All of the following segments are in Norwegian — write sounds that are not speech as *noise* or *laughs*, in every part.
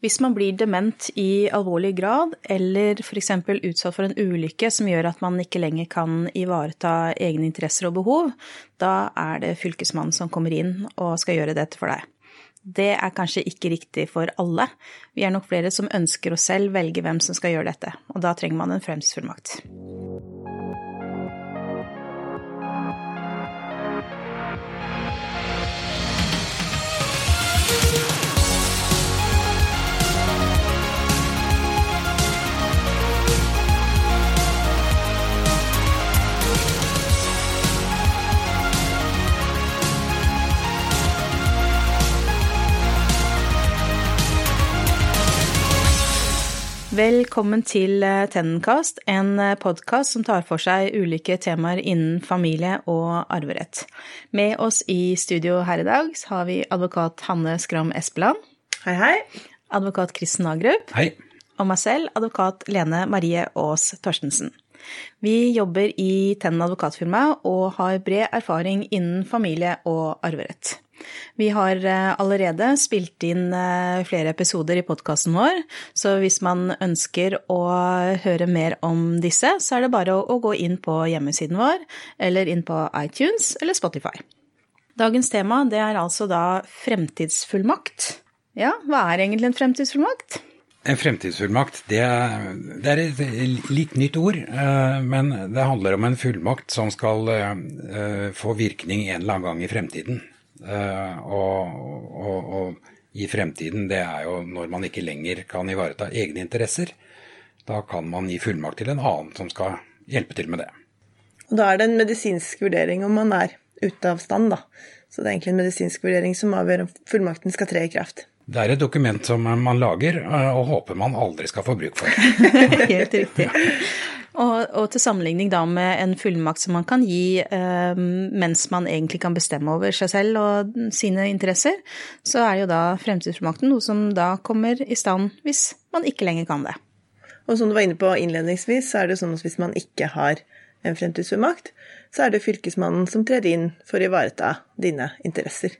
Hvis man blir dement i alvorlig grad, eller f.eks. utsatt for en ulykke som gjør at man ikke lenger kan ivareta egne interesser og behov, da er det fylkesmannen som kommer inn og skal gjøre dette for deg. Det er kanskje ikke riktig for alle. Vi er nok flere som ønsker å selv velge hvem som skal gjøre dette, og da trenger man en fremtidsfullmakt. Velkommen til Tennencast, Tennenkast, en eh, podkast som tar for seg ulike temaer innen familie og arverett. Med oss i studio her i dag har vi advokat Hanne Skram Espeland. Hei, hei. Advokat Kristen Agrup. Hei. Og meg selv, advokat Lene Marie Aas Torstensen. Vi jobber i Tennen advokatfirma og har bred erfaring innen familie og arverett. Vi har eh, allerede spilt inn eh, flere episoder i podkasten vår, så hvis man ønsker å høre mer om disse, så er det bare å gå inn på hjemmesiden vår, eller inn på iTunes eller Spotify. Dagens tema det er altså da fremtidsfullmakt. Ja, hva er egentlig en fremtidsfullmakt? En fremtidsfullmakt, det det er, et litt nytt ord, eh, men det handler om en fullmakt som skal få virkning en eller annen gang i fremtiden. Eh, og, og, og, i fremtiden, det er jo når man ikke lenger kan ivareta egne interesser. Da kan man gi fullmakt til en annen som skal hjelpe til med det. Og Da er det en medisinsk vurdering om man er ute av stand, da. Så det er egentlig en medisinsk vurdering som avgjør om fullmakten skal tre i kraft. Det er et dokument som man lager eh, og håper man aldri skal få bruk for. *laughs* Helt riktig. Og, og, til sammenligning da med en fullmakt som man kan gi eh, mens man egentlig kan bestemme over seg selv og sine interesser, så er jo da fremtidsfullmakten noe som da kommer i stand hvis man ikke lenger kan det. Og som du var inne på innledningsvis, så er det sånn at hvis man ikke har en fremtidsfullmakt, så er det fylkesmannen som trer inn for å ivareta dine interesser.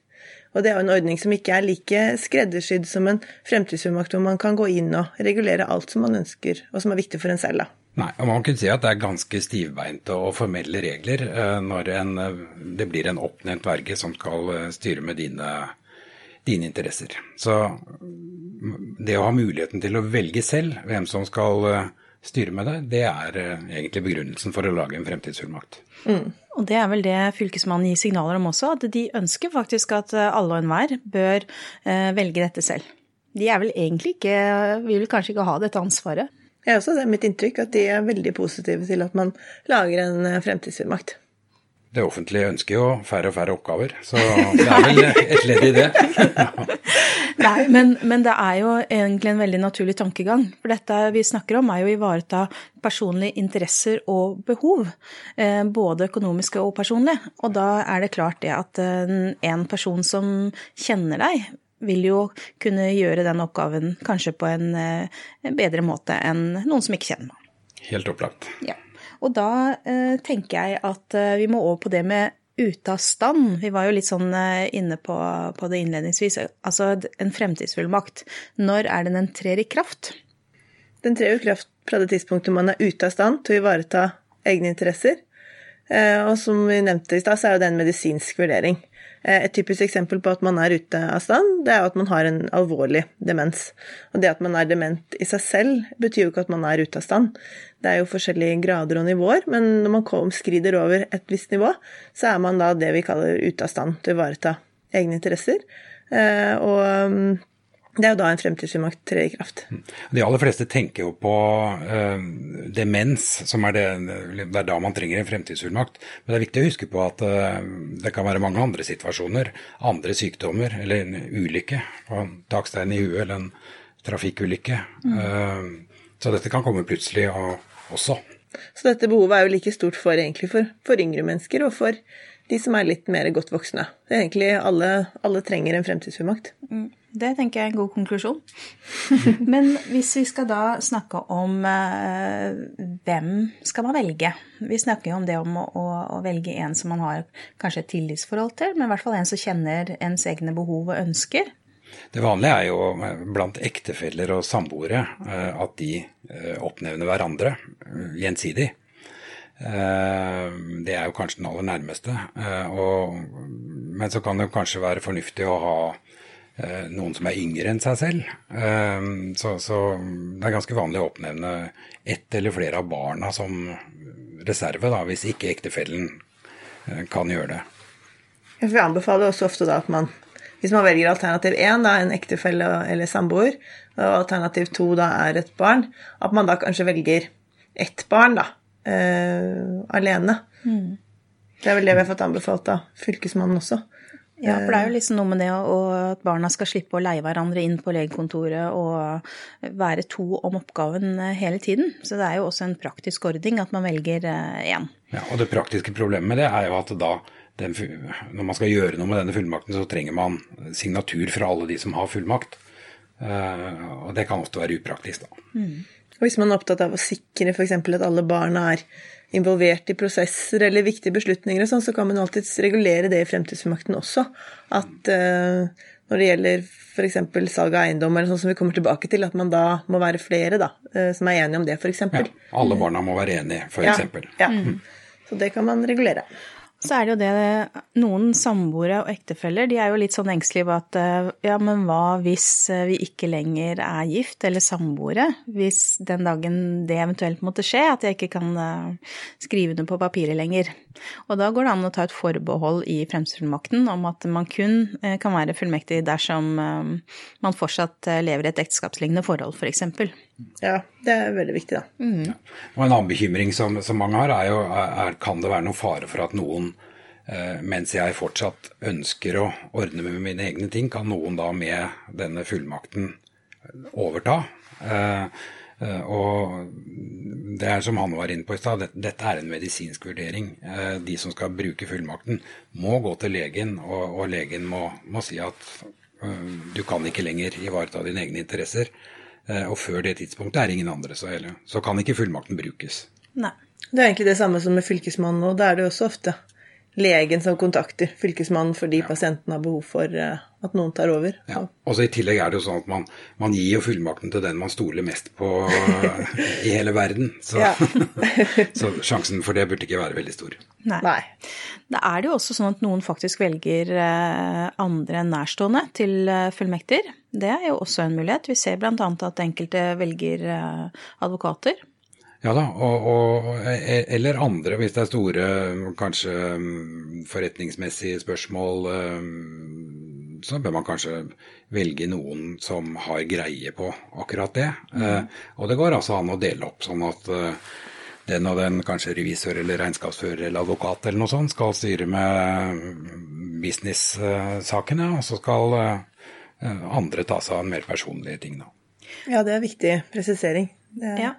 Og det er jo en ordning som ikke er like skreddersydd som en fremtidsfullmakt, hvor man kan gå inn og regulere alt som man ønsker, og som er viktig for en selv. da. Nei, og man kunne si at det er ganske stivbeinte og formelle regler eh, når en, eh, det blir en oppnevnt verge som skal eh, styre med dine, dine, interesser. Så mm, det å ha muligheten til å velge selv hvem som skal styre med deg, det er egentlig begrunnelsen for å lage en fremtidsfullmakt. Mm. Og det er vel det Fylkesmannen gir signaler om også, at de ønsker faktisk at alle og enhver bør velge dette selv. De er vel egentlig ikke, vil kanskje ikke ha dette ansvaret. Jeg også, det er mitt inntrykk at de er veldig positive til at man lager en eh, fremtidsfullmakt. Det offentlige ønsker jo færre og færre oppgaver, så det er vel et ledd i det. *laughs* Nei, men, men, det er jo egentlig en veldig naturlig tankegang. For dette vi snakker om, er jo å ivareta personlige interesser og behov. Eh, både økonomiske og personlige. Og da er det klart det at eh, en person som kjenner deg, vil jo kunne gjøre den oppgaven kanskje på en, eh, en bedre måte enn noen som ikke kjenner meg. Helt opplagt. Ja. Og da eh, tenker jeg at eh, vi må over på det med ute av stand. Vi var jo litt sånn inne på, på, det innledningsvis. Altså en fremtidsfullmakt. Når er det den trer i kraft? Den trer i kraft fra det tidspunktet man er ute av stand til å ivareta egne interesser. Eh, og som vi nevnte i stad, så er jo det en medisinsk vurdering. Eh, et typisk eksempel på at man er ute av stand, det er at man har en alvorlig demens. Og det at man er dement i seg selv, betyr jo ikke at man er ute av stand. Det er jo forskjellige grader og nivåer, men når man skrider over et visst nivå, så er man da det vi kaller ute av stand til å ivareta egne interesser. Eh, og mm, det er jo da en fremtidsfullmakt trer i kraft. De aller fleste tenker jo på uh, demens, som er det, det er da man trenger en fremtidsfullmakt. Men det er viktig å huske på at uh, det kan være mange andre situasjoner, andre sykdommer eller en ulykke. En takstein i huet eller en trafikkulykke. Mm. Uh, så dette kan komme plutselig og, også. Så dette behovet er jo like stort for, for, for yngre mennesker og for de som er litt mer godt voksne. Det er egentlig alle, alle trenger en fremtidsfullmakt. Mm. Det tenker jeg er en god konklusjon. *laughs* Men hvis vi skal da snakke om eh, hvem skal man velge? Vi snakker jo om det om å, å, velge en som man har kanskje et tillitsforhold til, men i hvert fall en som kjenner ens egne behov og ønsker. Det vanlige er jo blant ektefeller og samboere at de oppnevner hverandre gjensidig. Det er jo kanskje den aller nærmeste. Og, men så kan det kanskje være fornuftig å ha noen som er yngre enn seg selv. Så, så det er ganske vanlig å oppnevne ett eller flere av barna som reserve, da, hvis ikke ektefellen kan gjøre det. Vi anbefaler også ofte da at man, hvis man velger alternativ 1, da, en ektefelle eller samboer, og alternativ 2 da er et barn, at man da kanskje velger ett barn, da, uh, alene. Mm. Det er vel det vi har fått anbefalt av Fylkesmannen også. Ja, for det er jo liksom noe med det at barna skal slippe å leie hverandre inn på legekontoret og være to om oppgaven hele tiden. Så det er jo også en praktisk ordning at man velger én. Ja, og det praktiske problemet med det er jo at da den, når man skal gjøre noe med denne fullmakten, så trenger man signatur fra alle de som har fullmakt. Og det kan ofte være upraktisk, da. Mm. Og hvis man er opptatt av å sikre f.eks. at alle barna er involvert i prosesser eller viktige beslutninger, og sånn, så kan man alltids regulere det i fremtidsfullmakten også. At uh, når det gjelder f.eks. salg av eiendom, eller sånn som vi kommer tilbake til, at man da må være flere da, uh, som er enige om det, f.eks. Ja, alle barna må være enige, f.eks. Ja, ja. Mm. Så det kan man regulere. Så er det jo det Noen samboere og ektefeller de er jo litt sånn engstelige på at eh, ja, men hva hvis eh, vi ikke lenger er gift eller samboere? Hvis den dagen det eventuelt måtte skje, at jeg ikke kan eh, skrive det på papiret lenger. Og da går det an å ta et forbehold i fremstillingsmakten om at man kun kan være fullmektig dersom man fortsatt lever i et ekteskapslignende forhold, f.eks. For ja, det er veldig viktig, da. Mm. Ja. Og en annen bekymring som, som mange har, er jo er, kan det være noen fare for at noen eh, mens jeg fortsatt ønsker å ordne med mine egne ting, kan noen da med denne fullmakten overta. Eh, eh, og det er som han var inne på i stad, dette, dette er en medisinsk vurdering. Eh, de som skal bruke fullmakten, må gå til legen, og, og legen må, må, si at eh, du kan ikke lenger ivareta dine egne interesser. Eh, og før det tidspunktet er ingen andre, så, heller, så kan ikke fullmakten brukes. Nei. Det er egentlig det samme som med fylkesmannen, og da er det også ofte legen som kontakter fylkesmannen fordi ja. pasienten har behov for uh, at noen tar over. Ja. Og så I tillegg er det jo sånn at man, man gir jo fullmakten til den man stoler mest på *laughs* i hele verden. Så, *laughs* så, sjansen for det burde ikke være veldig stor. Nei. Nei. Da er det jo også sånn at noen faktisk velger andre andre nærstående til fullmekter. Det er jo også en mulighet. Vi ser bl.a. at enkelte velger advokater ja da, og, og, e, eller andre hvis det er store kanskje forretningsmessige spørsmål. Så bør man kanskje velge noen som har greie på akkurat det. Mm. Eh, og det går altså an å dele opp, sånn at eh, den og den, kanskje revisor eller regnskapsfører eller advokat eller noe sånt, skal styre med business-sakene, og så skal eh, andre ta seg av mer personlige ting, da. Ja, det er viktig presisering. Det... Ja.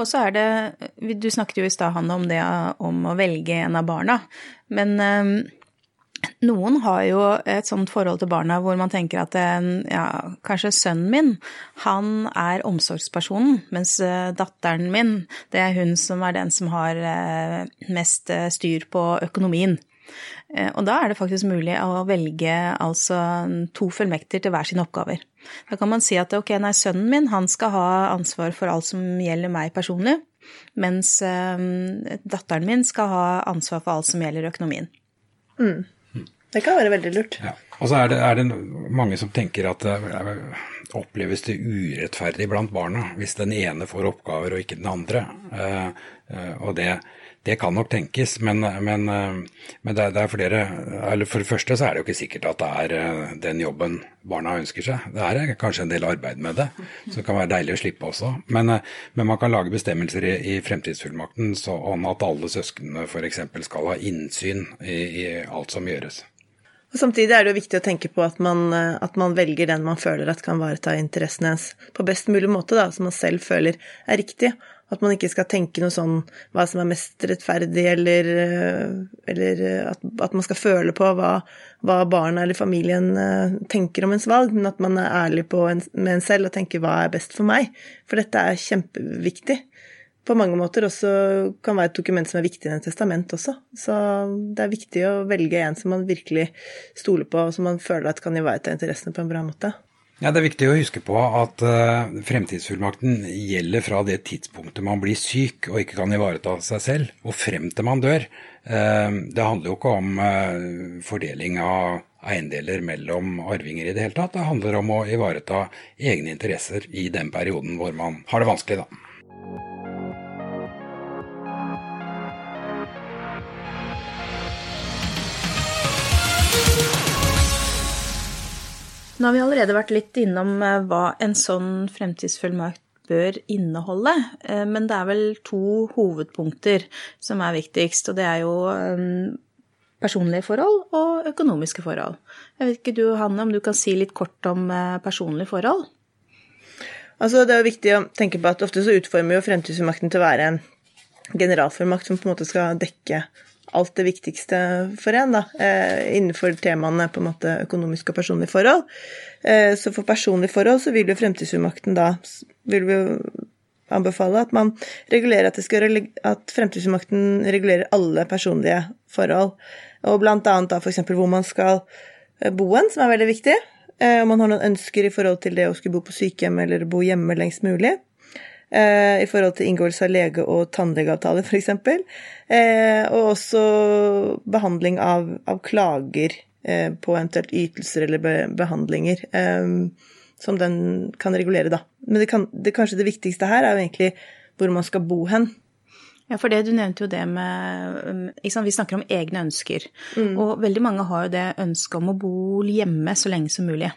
Og så er det Du snakket jo i stad, Hanne, om det om å velge en av barna. Men um, noen har jo et sånt forhold til barna hvor man tenker at ja, kanskje sønnen min, han er omsorgspersonen, mens eh, datteren min, det er hun som er den som har eh, mest eh, styr på økonomien. Og da er det faktisk mulig å velge altså to fullmekter til hver sine oppgaver. Da kan man si at ok, nei, sønnen min han skal ha ansvar for alt som gjelder meg personlig, mens datteren min skal ha ansvar for alt som gjelder økonomien. Mm. Det kan være veldig lurt. Ja. Og så er det, er det, mange som tenker at det oppleves det urettferdig blant barna hvis den ene får oppgaver og ikke den andre. Uh, uh, og det, det kan nok tenkes, men, men, eh, men det, er eller For det første så er det jo ikke sikkert at det er eh, den jobben barna ønsker seg. Det er kanskje en del arbeid med det, det kan være deilig å slippe også. Men, eh, men man kan lage bestemmelser i, i fremtidsfullmakten sånn at alle søsknene f.eks. skal ha innsyn i, i alt som gjøres. Og Samtidig er det jo viktig å tenke på at man, at man velger den man føler at kan vareta interessene ens på best mulig måte, da, som man selv føler er riktig. At man ikke skal tenke noe sånn hva som er mest rettferdig, eller, eller at, at, man skal føle på hva, hva, barna eller familien eh, tenker om ens valg, men at man er ærlig en, med en selv og tenker hva er best for meg. For dette er kjempeviktig. På mange måter også kan være et dokument som er viktigere enn et testament også. Så det er viktig å velge en som man virkelig stoler på, og som man føler at kan ivareta interessene på en bra måte. Ja, Det er viktig å huske på at uh, fremtidsfullmakten gjelder fra det tidspunktet man blir syk og ikke kan ivareta seg selv, og frem til man dør. Uh, det handler jo ikke om uh, fordeling av eiendeler mellom arvinger i det hele tatt. Det handler om å ivareta egne interesser i den perioden hvor man har det vanskelig, da. Nå har vi allerede vært litt innom eh, hva en sånn fremtidsfullmakt bør inneholde, eh, men det er vel to hovedpunkter som er viktigst, og det er jo eh, personlige forhold og økonomiske forhold. Jeg vet ikke du, Hanne, om du kan si litt kort om personlige forhold? Altså, det er viktig å tenke på at ofte så utformer jo fremtidsfullmakten til å være en generalfullmakt som på en måte skal dekke alt det viktigste for en, da, eh, innenfor temaene på en måte økonomisk og personlig forhold. Eh, så for personlig forhold så vil jo fremtidsfullmakten da vil vi anbefale at man regulerer at, skal, at fremtidsfullmakten regulerer alle personlige forhold. Og blant annet da f.eks. hvor man skal eh, bo hen, som er veldig viktig. Om man har noen ønsker i forhold til det å skulle bo på sykehjem eller bo hjemme lengst mulig. I forhold til inngåelse av lege- og tannlegeavtaler, f.eks. Eh, og også behandling av, av klager eh, på eventuelt ytelser eller be, behandlinger. Eh, som den kan regulere, da. Men det, kan, det, kanskje det viktigste her er jo egentlig hvor man skal bo hen. Ja, for det, du nevnte jo det med liksom, Vi snakker om egne ønsker. Mm. Og veldig mange har jo det ønsket om å bo hjemme så lenge som mulig.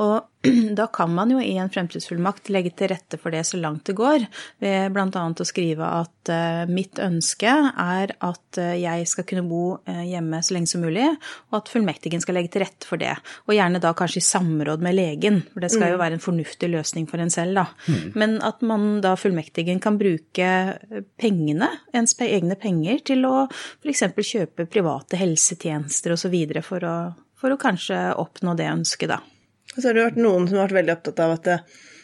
Og *clears throat* da kan man jo i en fremtidsfullmakt legge til rette for det så langt det går, ved bl.a. å skrive at uh, mitt ønske er at uh, jeg skal kunne bo uh, hjemme så lenge som mulig, og at fullmektigen skal legge til rette for det. Og gjerne da kanskje i samråd med legen, for det skal mm. jo være en fornuftig løsning for en selv, da. Mm. Men at man da fullmektigen kan bruke pengene, ens egne penger, til å f.eks. kjøpe private helsetjenester osv. For, å, for å kanskje oppnå det ønsket, da. Og så har det vært noen som har vært veldig opptatt av at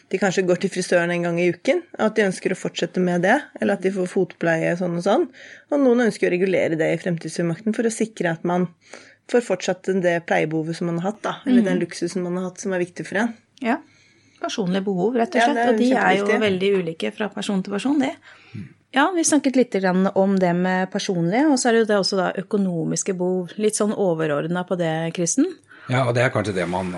de kanskje går til frisøren en gang i uken, at de ønsker å fortsette med det, eller at de får fotpleie sånn og sånn. Og noen ønsker å regulere det i fremtidsfullmakten for å sikre at man får fortsatt det pleiebehovet som man har hatt, da, eller mm. den luksusen man har hatt som er viktig for en. Ja. Personlige behov, rett og slett. Ja, og de er jo veldig ulike fra person til person, det. Ja, vi snakket litt om det med personlige, og så er det jo det også da økonomiske behov. Litt sånn overordna på det, Kristen? Ja, og det er kanskje det man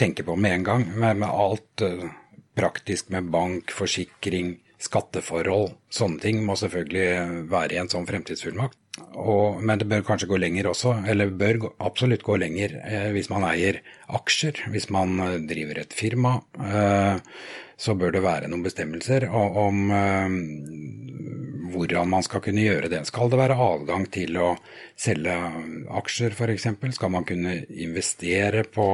tenker på med en gang, med, med alt uh, praktisk med bank, forsikring, skatteforhold. Sånne ting må selvfølgelig være i en sånn fremtidsfullmakt. Og, men det bør kanskje gå lenger også, eller bør absolutt gå lenger eh, hvis man eier aksjer. Hvis man eh, driver et firma, eh, så bør det være noen bestemmelser om eh, hvordan man skal kunne gjøre det. Skal det være adgang til å selge aksjer f.eks.? Skal man kunne investere på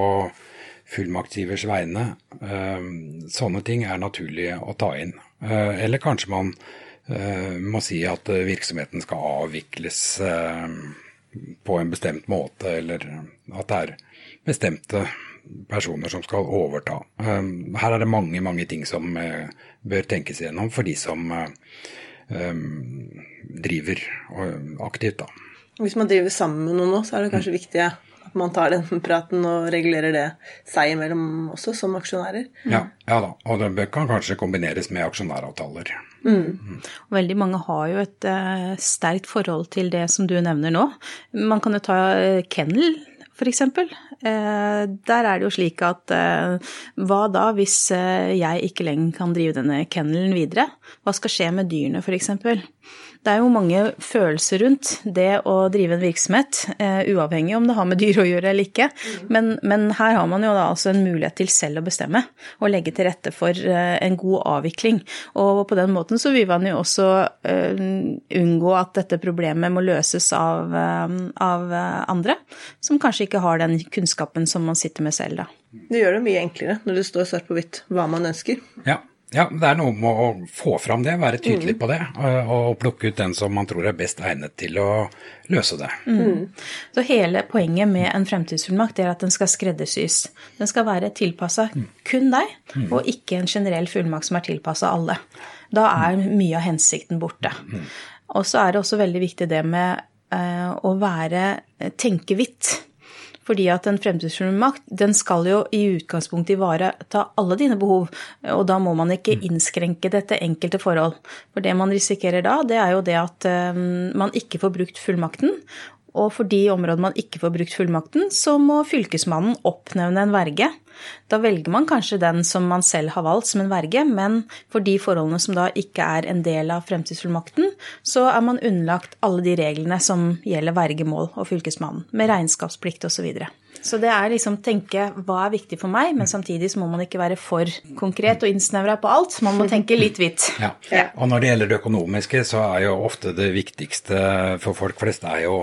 fullmaktsgivers vegne. Eh, sånne ting er naturlig å ta inn. Eh, eller kanskje man eh, må si at virksomheten skal avvikles på en bestemt måte, eller at det er bestemte personer som skal overta. Her er det mange, mange ting som bør tenkes gjennom for de som driver aktivt. da. Hvis man driver sammen med noen nå, så er det kanskje viktig man tar den praten og regulerer det seg imellom også, som aksjonærer. Ja, ja da, og det kan kanskje kombineres med aksjonæravtaler. Mm. Mm. Veldig mange har jo et uh, sterkt forhold til det som du nevner nå. Man kan jo ta uh, kennel, f.eks. Uh, der er det jo slik at uh, hva da hvis jeg ikke lenger kan drive denne kennelen videre? Hva skal skje med dyrene, f.eks.? Det er jo mange følelser rundt det å drive en virksomhet, uh, uavhengig om det har med dyr å gjøre eller ikke. Mm. Men, men, her har man jo da altså en mulighet til selv å bestemme og legge til rette for uh, en god avvikling. Og på den måten så vil man jo også uh, unngå at dette problemet må løses av, av andre, som kanskje ikke har den kunnskapen som man sitter med selv, da. Det gjør det mye enklere når det står svart på hvitt hva man ønsker. Ja. Ja, det er noe med å få fram det, være tydelig mm. på det, og, plukke ut den som man tror er best egnet til å løse det. Mm. Så hele poenget med en fremtidsfullmakt er at den skal skreddersys. Den skal være tilpassa mm. kun deg, mm. og ikke en generell fullmakt som er tilpassa alle. Da er mye av hensikten borte. Mm. Og så er det også veldig viktig det med uh, å være tenke hvitt. Fordi at en fremtidsfullmakt den skal jo i utgangspunktet ivareta alle dine behov, og da må man ikke innskrenke dette enkelte forhold. For det man risikerer da, det er jo det at eh, man ikke får brukt fullmakten, og for de områdene man ikke får brukt fullmakten, så må Fylkesmannen oppnevne en verge. Da velger man kanskje den som man selv har valgt som en verge, men for de forholdene som da ikke er en del av fremtidsfullmakten, så er man underlagt alle de reglene som gjelder vergemål og Fylkesmannen, med regnskapsplikt osv. Så, videre. så det er liksom tenke hva er viktig for meg, men samtidig så må man ikke være for konkret og innsnevra på alt. Man må tenke litt vidt. Ja. Og når det gjelder det økonomiske, så er jo ofte det viktigste for folk flest er jo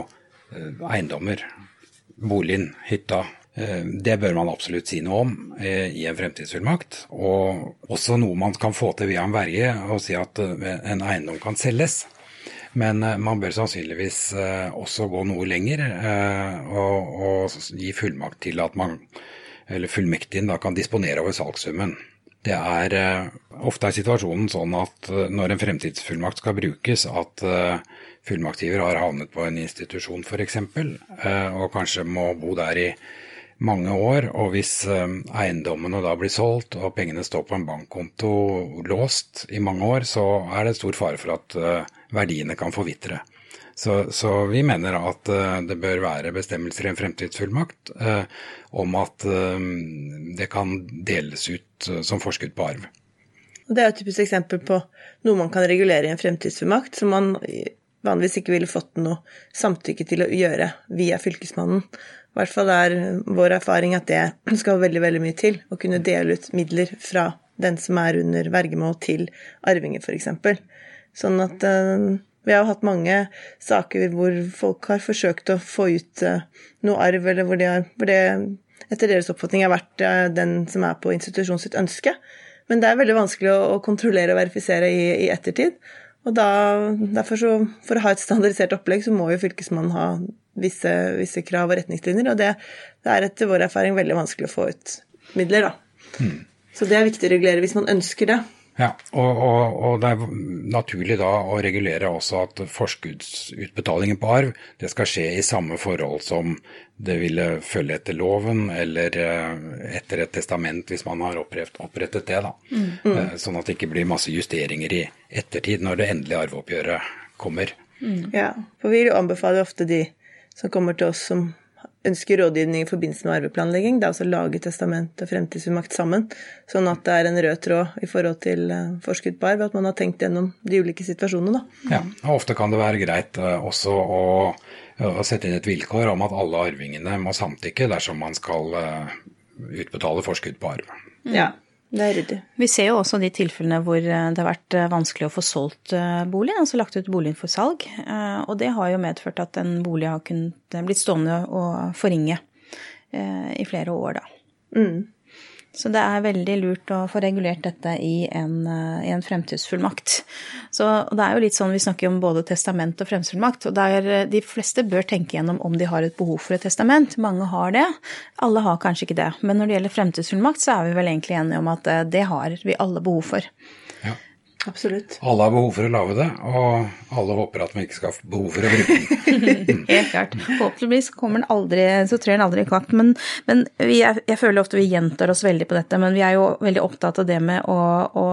eiendommer, boligen, hytta. Eh, det bør man absolutt si noe om eh, i en fremtidsfullmakt. Og også noe man kan få til via en verge, og si at en eiendom kan selges. Men man bør sannsynligvis også gå noe lenger og, og gi fullmakt til at man, eller fullmektigen da kan disponere over salgssummen. Det er ofte er situasjonen sånn at når en fremtidsfullmakt skal brukes, at fullmaktgiver har havnet på en institusjon f.eks., eh, og kanskje må bo der i mange år. Og hvis eh, eiendommene da blir solgt og pengene står på en bankkonto låst i mange år, så er det stor fare for at eh, verdiene kan forvitre. Så, så, vi mener at det bør være bestemmelser i en fremtidsfullmakt eh, om at eh, det kan deles ut som forskudd på arv. Det er et typisk eksempel på noe man kan regulere i en fremtidsfullmakt, som man vanligvis ikke ville fått noe samtykke til å gjøre via Fylkesmannen. I hvert fall er vår erfaring at det *clears throat* skal veldig, veldig mye til. Å kunne dele ut midler fra den som er under vergemål, til arvinger, f.eks. Sånn at vi har jo hatt mange saker hvor folk har forsøkt å få ut uh, noe arv, eller hvor det, hvor det, etter deres oppfatning har vært uh, den som er på institusjon sitt ønske. Men det er veldig vanskelig å kontrollere og verifisere i, i ettertid. Og da, derfor så, For å ha et standardisert opplegg, så må jo Fylkesmannen ha visse, visse krav og retningslinjer, og det, det, er etter vår erfaring veldig vanskelig å få ut midler, da. Mm. Så det er viktig å regulere hvis man ønsker det. Ja, og, og, og, det er naturlig da å regulere også at forskuddsutbetalingen på arv det skal skje i samme forhold som det ville følge etter loven eller eh, etter et testament hvis man har opprettet, opprettet det. da. Mm. Eh, sånn at det ikke blir masse justeringer i ettertid når det endelige arveoppgjøret kommer. Mm. Ja, for vi anbefaler ofte de som kommer til oss som ønsker rådgivning i forbindelse med arveplanlegging. Det er altså lage testament og fremtidsfullmakt sammen, sånn at det er en rød tråd i forhold til eh, forskudd på arv, at man har tenkt gjennom de ulike situasjonene. Da. Ja, og ofte kan det være greit eh, også å, å sette inn et vilkår om at alle arvingene må samtykke dersom man skal eh, utbetale forskudd på arv. Ja, det er ryddig. Vi ser jo også de tilfellene hvor det har vært vanskelig å få solgt boligen, altså lagt ut boligen for salg. Og det har jo medført at en bolig har kunnet blitt stående og forringe i flere år, da. Mm. Så det er veldig lurt å få regulert dette i en, i en fremtidsfullmakt. Så det er jo litt sånn, Vi snakker om både testament og fremtidsfullmakt. og der De fleste bør tenke gjennom om de har et behov for et testament. Mange har det. Alle har kanskje ikke det. Men når det gjelder fremtidsfullmakt, så er vi vel egentlig enige om at det har vi alle behov for. Absolutt. Alle har behov for å lage det, og alle håper at man ikke skal ha behov for å bruke den. *laughs* Helt klart. Forhåpentligvis kommer den aldri, så trør den aldri i kvakt. Men, men vi, jeg, jeg, føler ofte vi gjentar oss veldig på dette, men vi er jo veldig opptatt av det med å, å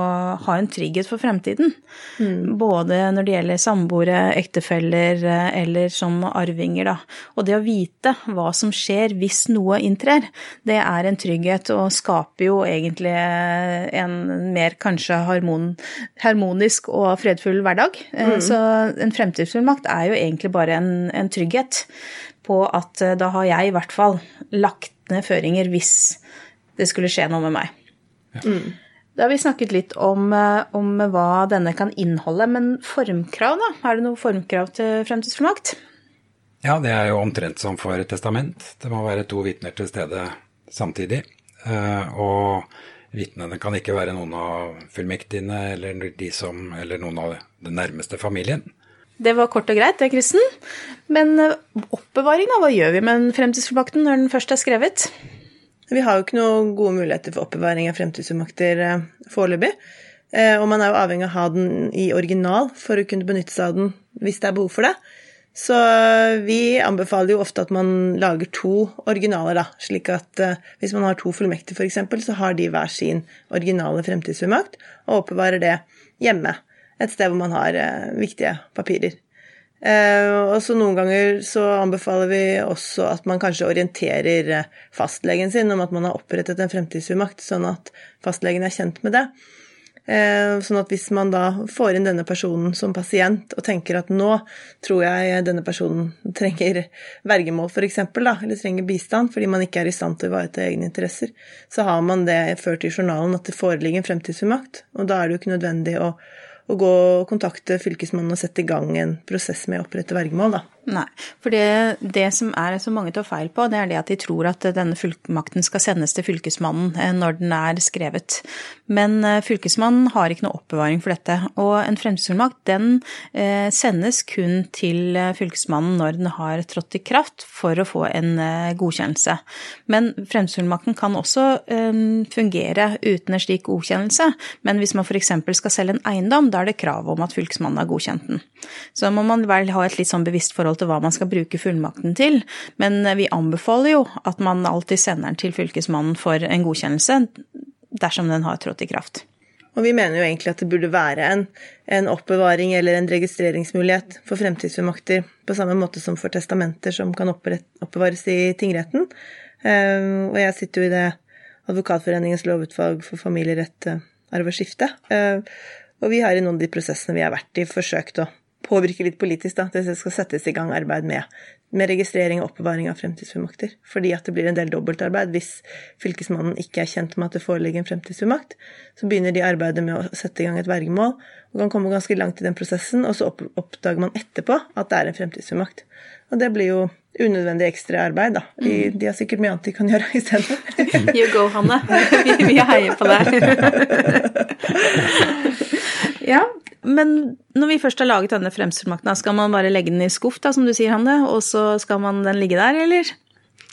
ha en trygghet for fremtiden. Mm. Både når det gjelder samboere, ektefeller eller som arvinger, da. Og det å vite hva som skjer hvis noe inntrer, det er en trygghet og skaper jo egentlig en mer kanskje harmon harmonisk og fredfull hverdag. Eh, mm. Så en fremtidsfullmakt er jo egentlig bare en, en, trygghet på at eh, da har jeg i hvert fall lagt ned føringer hvis det skulle skje noe med meg. Ja. Mm. Da har vi snakket litt om, eh, om, hva denne kan inneholde, men formkrav, da? Er det noe formkrav til fremtidsfullmakt? Ja, det er jo omtrent som for et testament. Det må være to vitner til stede samtidig. Og Vitnene kan ikke være noen av fullmektigene eller, de som, eller noen av den nærmeste familien. Det var kort og greit, det, Kristen. Men eh, oppbevaring, da? Hva gjør vi med fremtidsfullmakten når den først er skrevet? Vi har jo ikke noen gode muligheter for oppbevaring av fremtidsfullmakter eh, foreløpig. Eh, og man er jo avhengig av å ha den i original for å kunne benytte seg av den hvis det er behov for det. Så vi anbefaler jo ofte at man lager to originaler, da. Slik at uh, hvis man har to fullmekter f.eks., så har de hver sin originale fremtidsfullmakt, og oppbevarer det hjemme. Et sted hvor man har uh, viktige papirer. Uh, og så noen ganger så anbefaler vi også at man kanskje orienterer fastlegen sin om at man har opprettet en fremtidsfullmakt, sånn at fastlegen er kjent med det. Eh, sånn at hvis man da får inn denne personen som pasient og tenker at nå tror jeg denne personen trenger vergemål f.eks., eller trenger bistand fordi man ikke er i stand til å ivareta egne interesser, så har man det ført i journalen at det foreligger en fremtidsfullmakt. Og da er det jo ikke nødvendig å, å gå og kontakte Fylkesmannen og sette i gang en prosess med å opprette vergemål, da. Nei, for det, det, som er så mange tar feil på, det er det at de tror at denne fullmakten skal sendes til Fylkesmannen eh, når den er skrevet. Men eh, Fylkesmannen har ikke noe oppbevaring for dette. Og en fremtidsfullmakt den eh, sendes kun til Fylkesmannen når den har trådt i kraft for å få en godkjennelse. Men fremtidsfullmakten kan også fungere uten en slik godkjennelse. Men hvis man f.eks. skal selge en eiendom, da er det krav om at Fylkesmannen har godkjent den. Så må man vel ha et litt sånn bevisst forhold forhold til hva man skal bruke fullmakten til, men vi anbefaler jo at man alltid sender den til Fylkesmannen for en godkjennelse dersom den har trådt i kraft. Og vi mener jo egentlig at det burde være en, en oppbevaring eller en registreringsmulighet for fremtidsfullmakter, på samme måte som for testamenter som kan oppbevares i tingretten. Ehm, og jeg sitter jo i det Advokatforeningens lovutvalg for familierett, arv og skifte. Ehm, og vi har i noen av de prosessene vi har vært i, forsøkt å påvirke litt politisk, da, det skal settes i gang arbeid med, med registrering og oppbevaring av fremtidsfullmakter. Fordi at det blir en del dobbeltarbeid. Hvis Fylkesmannen ikke er kjent med at det foreligger en fremtidsfullmakt, så begynner de arbeidet med å sette i gang et vergemål, og kan komme ganske langt i den prosessen, og så oppdager man etterpå at det er en fremtidsfullmakt. Og det blir jo unødvendig ekstra arbeid, da. De, mm. de har sikkert mye annet de kan gjøre i stedet. *laughs* you go, Hanne. *laughs* Vi, vi heier på deg. *laughs* ja, men når vi først har laget denne fremstilmakten, skal man bare legge den i skuff, da, som du sier, Hanne, og så skal man den ligge der, eller?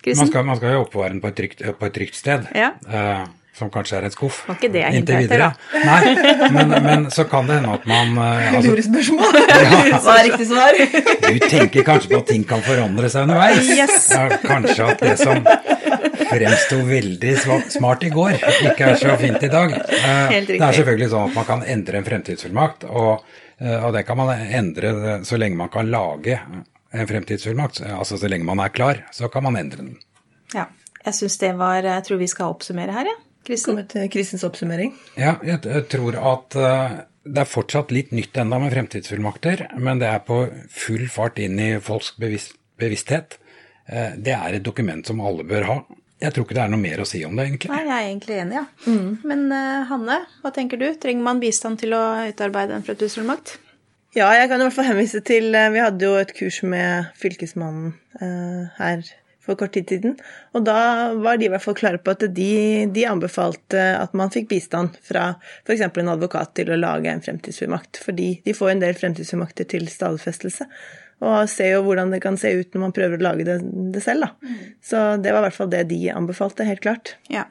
Man skal, man skal, jo oppbevare den på et trygt, på et trygt sted. Ja. Uh, som kanskje er en skuff. Var ikke det jeg hintet etter, da. Nei, men, men, så kan det hende at man uh, altså, Lurespørsmål! *laughs* Ja, Hva er riktig svar? Du tenker kanskje på at ting kan forandre seg underveis. Yes. Ja, kanskje at det som fremsto veldig smart i går, ikke er så fint i dag. Uh, det er selvfølgelig sånn at man kan endre en fremtidsfullmakt, og, uh, og det kan man endre så lenge man kan lage en fremtidsfullmakt. Altså så lenge man er klar, så kan man endre den. Ja. Jeg syns det var Jeg tror vi skal oppsummere her, jeg. Ja. Kristen? Kommer til Kristens oppsummering. Ja, jeg tror at uh, det er fortsatt litt nytt enda med fremtidsfullmakter, men det er på full fart inn i folks bevis bevissthet. Uh, det er et dokument som alle bør ha. Jeg tror ikke det er noe mer å si om det, egentlig. Nei, jeg er egentlig enig, ja. Mm. Men uh, Hanne, hva tenker du? Trenger man bistand til å utarbeide en fremtidsfullmakt? Ja, jeg kan i hvert fall henvise til Vi hadde jo et kurs med Fylkesmannen her for kort tid siden. Og da var de i hvert fall klare på at de, de anbefalte at man fikk bistand fra f.eks. en advokat til å lage en fremtidsfullmakt. Fordi de får en del fremtidsfullmakter til stadfestelse. Og ser jo hvordan det kan se ut når man prøver å lage det, det selv, da. Mm. Så det var i hvert fall det de anbefalte, helt klart. Ja,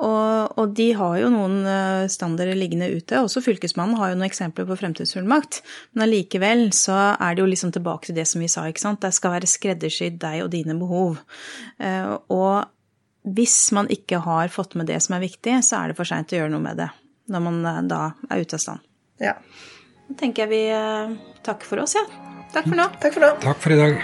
og, og, de har jo noen eh, standarder liggende ute. Også Fylkesmannen har jo noen eksempler på fremtidsfullmakt. Men allikevel så er det jo liksom tilbake til det som vi sa, ikke sant. Det skal være skreddersydd deg og dine behov. Eh, og hvis man ikke har fått med det som er viktig, så er det for seint å gjøre noe med det. Når man eh, da er ute av stand. Ja. Da tenker jeg vi takker for oss, ja. Takk for nå. Takk for nå. Takk for i dag.